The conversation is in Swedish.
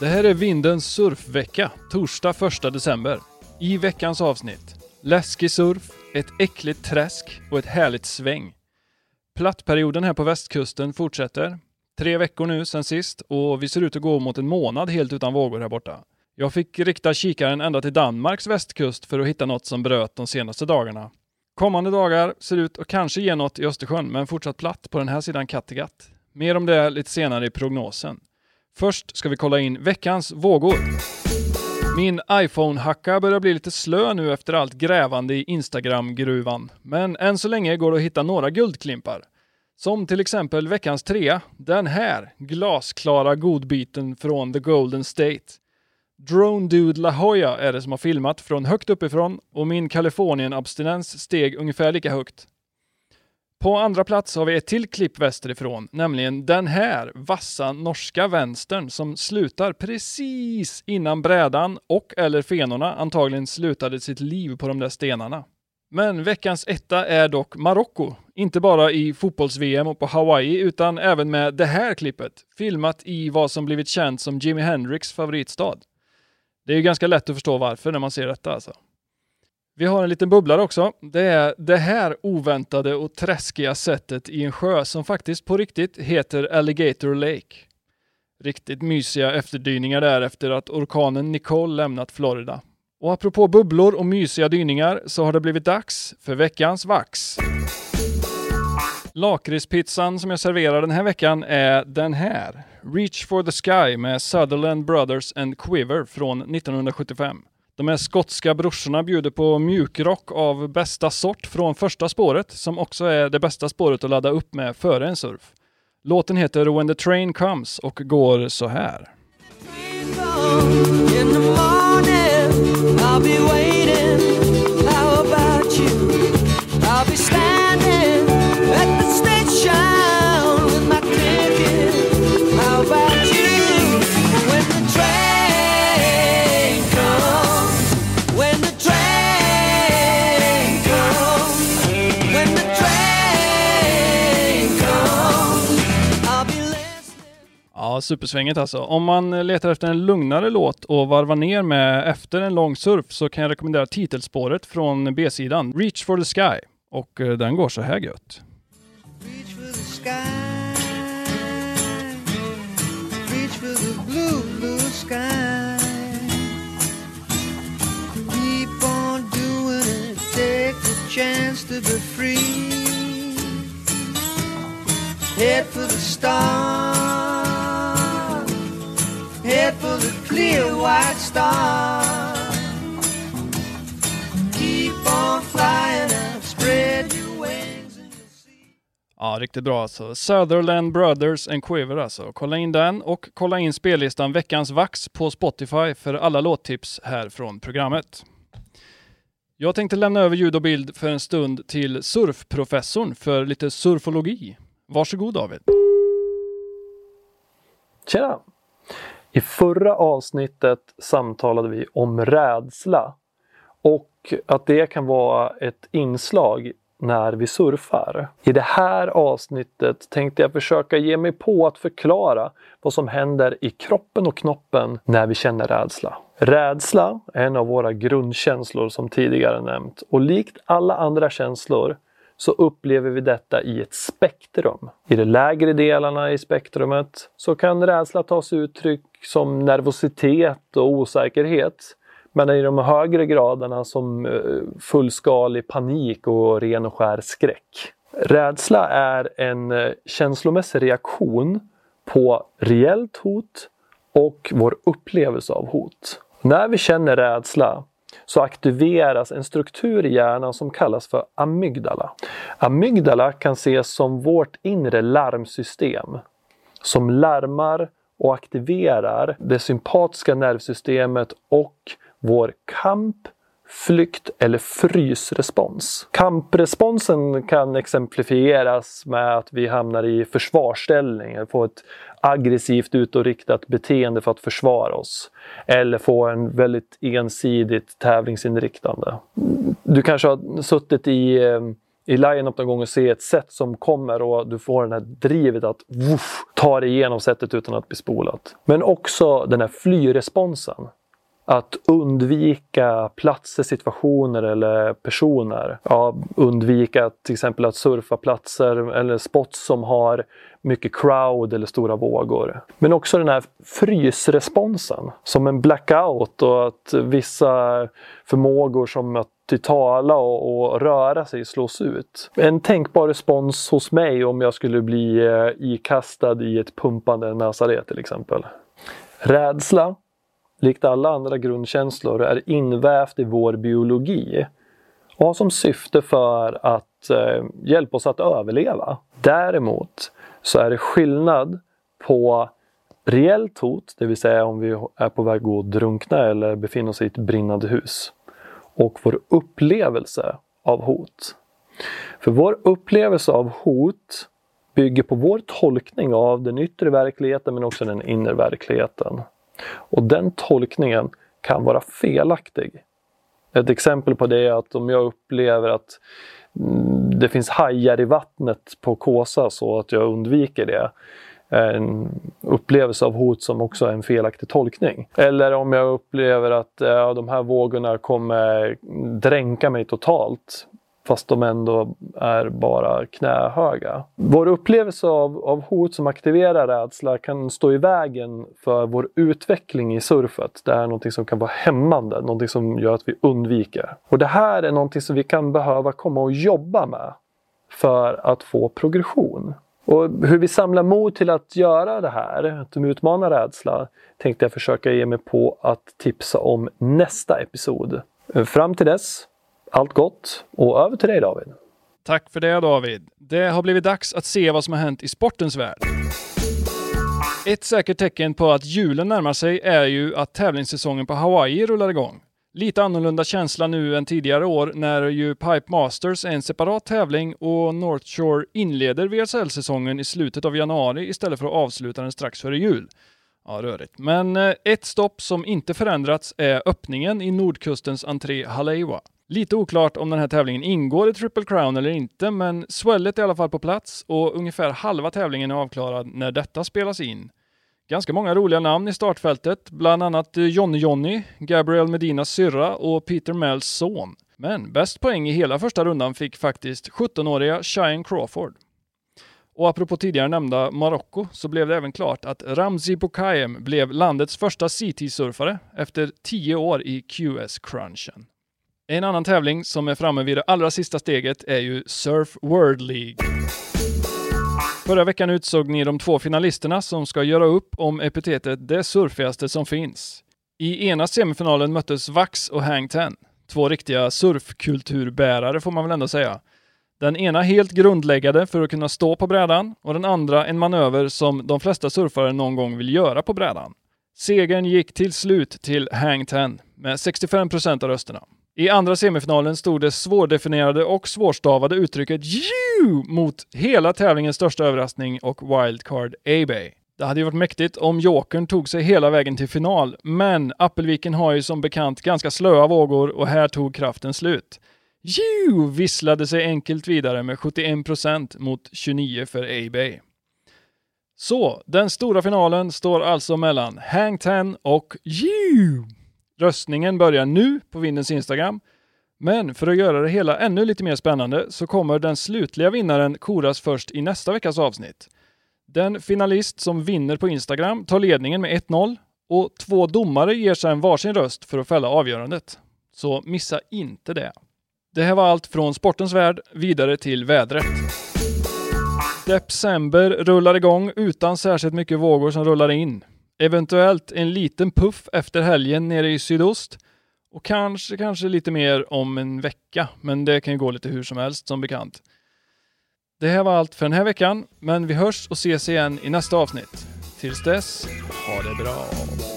Det här är Vindens surfvecka, torsdag 1 december. I veckans avsnitt, läskig surf, ett äckligt träsk och ett härligt sväng. Plattperioden här på västkusten fortsätter. Tre veckor nu sen sist och vi ser ut att gå mot en månad helt utan vågor här borta. Jag fick rikta kikaren ända till Danmarks västkust för att hitta något som bröt de senaste dagarna. Kommande dagar ser ut att kanske ge något i Östersjön, men fortsatt platt på den här sidan Kattegatt. Mer om det lite senare i prognosen. Först ska vi kolla in veckans vågor. Min iPhone-hacka börjar bli lite slö nu efter allt grävande i Instagram-gruvan. Men än så länge går det att hitta några guldklimpar. Som till exempel veckans trea, den här glasklara godbiten från The Golden State. Drone Dude La Jolla är det som har filmat från högt uppifrån och min Kalifornien-abstinens steg ungefär lika högt. På andra plats har vi ett till klipp västerifrån, nämligen den här vassa norska vänstern som slutar precis innan brädan och eller fenorna antagligen slutade sitt liv på de där stenarna. Men veckans etta är dock Marocko. Inte bara i fotbolls-VM och på Hawaii utan även med det här klippet, filmat i vad som blivit känt som Jimi Hendrix favoritstad. Det är ju ganska lätt att förstå varför när man ser detta alltså. Vi har en liten bubblare också. Det är det här oväntade och träskiga sättet i en sjö som faktiskt på riktigt heter Alligator Lake. Riktigt mysiga efterdyningar där efter att orkanen Nicole lämnat Florida. Och apropå bubblor och mysiga dyningar så har det blivit dags för veckans vax. Lakritspizzan som jag serverar den här veckan är den här. Reach for the Sky med Sutherland Brothers and Quiver från 1975. De här skotska brorsorna bjuder på mjukrock av bästa sort från första spåret, som också är det bästa spåret att ladda upp med före en surf. Låten heter When the Train Comes och går så här. Ja, supersvänget alltså. Om man letar efter en lugnare låt och varvar ner med efter en lång surf så kan jag rekommendera titelspåret från B-sidan, Reach for the Sky. Och eh, den går så här gött. Reach for the sky Reach for the blue, blue sky Keep on doing it Take the chance to be free Head for the stars star. Keep on flying and spread your wings in the sea. Ja, riktigt bra alltså. Sutherland Brothers and Quiver alltså. Kolla in den och kolla in spellistan Veckans Vax på Spotify för alla låttips här från programmet. Jag tänkte lämna över ljud och bild för en stund till surfprofessorn för lite surfologi. Varsågod David. Tjena! I förra avsnittet samtalade vi om rädsla och att det kan vara ett inslag när vi surfar. I det här avsnittet tänkte jag försöka ge mig på att förklara vad som händer i kroppen och knoppen när vi känner rädsla. Rädsla är en av våra grundkänslor som tidigare nämnt och likt alla andra känslor så upplever vi detta i ett spektrum. I de lägre delarna i spektrumet så kan rädsla ta sig uttryck som nervositet och osäkerhet. Men i de högre graderna som eh, fullskalig panik och ren och skär skräck. Rädsla är en eh, känslomässig reaktion på reellt hot och vår upplevelse av hot. När vi känner rädsla så aktiveras en struktur i hjärnan som kallas för amygdala. Amygdala kan ses som vårt inre larmsystem som larmar och aktiverar det sympatiska nervsystemet och vår kamp, flykt eller frysrespons. Kampresponsen kan exemplifieras med att vi hamnar i försvarsställning, eller får ett aggressivt utåtriktat beteende för att försvara oss. Eller få en väldigt ensidigt tävlingsinriktande. Du kanske har suttit i, eh, i line-up någon gång och ser ett set som kommer och du får det här drivet att woof, ta dig igenom setet utan att bli spolat. Men också den här flyresponsen. Att undvika platser, situationer eller personer. Ja, undvika till exempel att surfa platser eller spots som har mycket crowd eller stora vågor. Men också den här frysresponsen som en blackout och att vissa förmågor som att tala och, och, röra sig slås ut. En tänkbar respons hos mig om jag skulle bli eh, ikastad i ett pumpande Nasaret till exempel. Rädsla, likt alla andra grundkänslor, är invävt i vår biologi och har som syfte för att eh, hjälpa oss att överleva. Däremot så är det skillnad på reellt hot, det vill säga om vi är på väg att gå och drunkna eller befinner oss i ett brinnande hus. Och vår upplevelse av hot. För vår upplevelse av hot bygger på vår tolkning av den yttre verkligheten men också den inre verkligheten. Och den tolkningen kan vara felaktig. Ett exempel på det är att om jag upplever att mm, det finns hajar i vattnet på Kåsa så att jag undviker det. En upplevelse av hot som också är en felaktig tolkning. Eller om jag upplever att ja, de här vågorna kommer dränka mig totalt fast de ändå är bara knähöga. Vår upplevelse av, av hot som aktiverar rädsla kan stå i vägen för vår utveckling i surfet. Det är någonting som kan vara hämmande, någonting som gör att vi undviker. Och det här är någonting som vi kan behöva komma och jobba med för att få progression. Och hur vi samlar mod till att göra det här, att utmana rädsla, tänkte jag försöka ge mig på att tipsa om nästa episod. Fram till dess allt gott och över till dig David. Tack för det David. Det har blivit dags att se vad som har hänt i sportens värld. Ett säkert tecken på att julen närmar sig är ju att tävlingssäsongen på Hawaii rullar igång. Lite annorlunda känsla nu än tidigare år när ju Pipe Masters är en separat tävling och North Shore inleder VSL-säsongen i slutet av januari istället för att avsluta den strax före jul. Ja, rörigt. Men eh, ett stopp som inte förändrats är öppningen i nordkustens entré Haleiwa. Lite oklart om den här tävlingen ingår i Triple Crown eller inte, men swellet är i alla fall på plats och ungefär halva tävlingen är avklarad när detta spelas in. Ganska många roliga namn i startfältet, bland annat Johnny Johnny, Gabriel Medinas syrra och Peter Mells son. Men bäst poäng i hela första rundan fick faktiskt 17-åriga Cheyenne Crawford. Och apropå tidigare nämnda Marocko så blev det även klart att Ramzi Boukayem blev landets första CT-surfare efter 10 år i QS-crunchen. En annan tävling som är framme vid det allra sista steget är ju Surf World League. Förra veckan utsåg ni de två finalisterna som ska göra upp om epitetet det surfigaste som finns. I ena semifinalen möttes Vax och Hang Ten. Två riktiga surfkulturbärare får man väl ändå säga. Den ena helt grundläggande för att kunna stå på brädan och den andra en manöver som de flesta surfare någon gång vill göra på brädan. Segern gick till slut till Hang Ten med 65% av rösterna. I andra semifinalen stod det svårdefinierade och svårstavade uttrycket JU mot hela tävlingens största överraskning och wildcard A-Bay. Det hade ju varit mäktigt om Jokern tog sig hela vägen till final, men Appelviken har ju som bekant ganska slöa vågor och här tog kraften slut. JU visslade sig enkelt vidare med 71% mot 29 för A-Bay. Så, den stora finalen står alltså mellan Hang Ten och JU. Röstningen börjar nu på Vindens Instagram. Men för att göra det hela ännu lite mer spännande så kommer den slutliga vinnaren koras först i nästa veckas avsnitt. Den finalist som vinner på Instagram tar ledningen med 1-0 och två domare ger sedan varsin röst för att fälla avgörandet. Så missa inte det. Det här var allt från sportens värld vidare till vädret. December rullar igång utan särskilt mycket vågor som rullar in. Eventuellt en liten puff efter helgen nere i sydost. Och kanske, kanske lite mer om en vecka, men det kan ju gå lite hur som helst som bekant. Det här var allt för den här veckan, men vi hörs och ses igen i nästa avsnitt. Tills dess, ha det bra!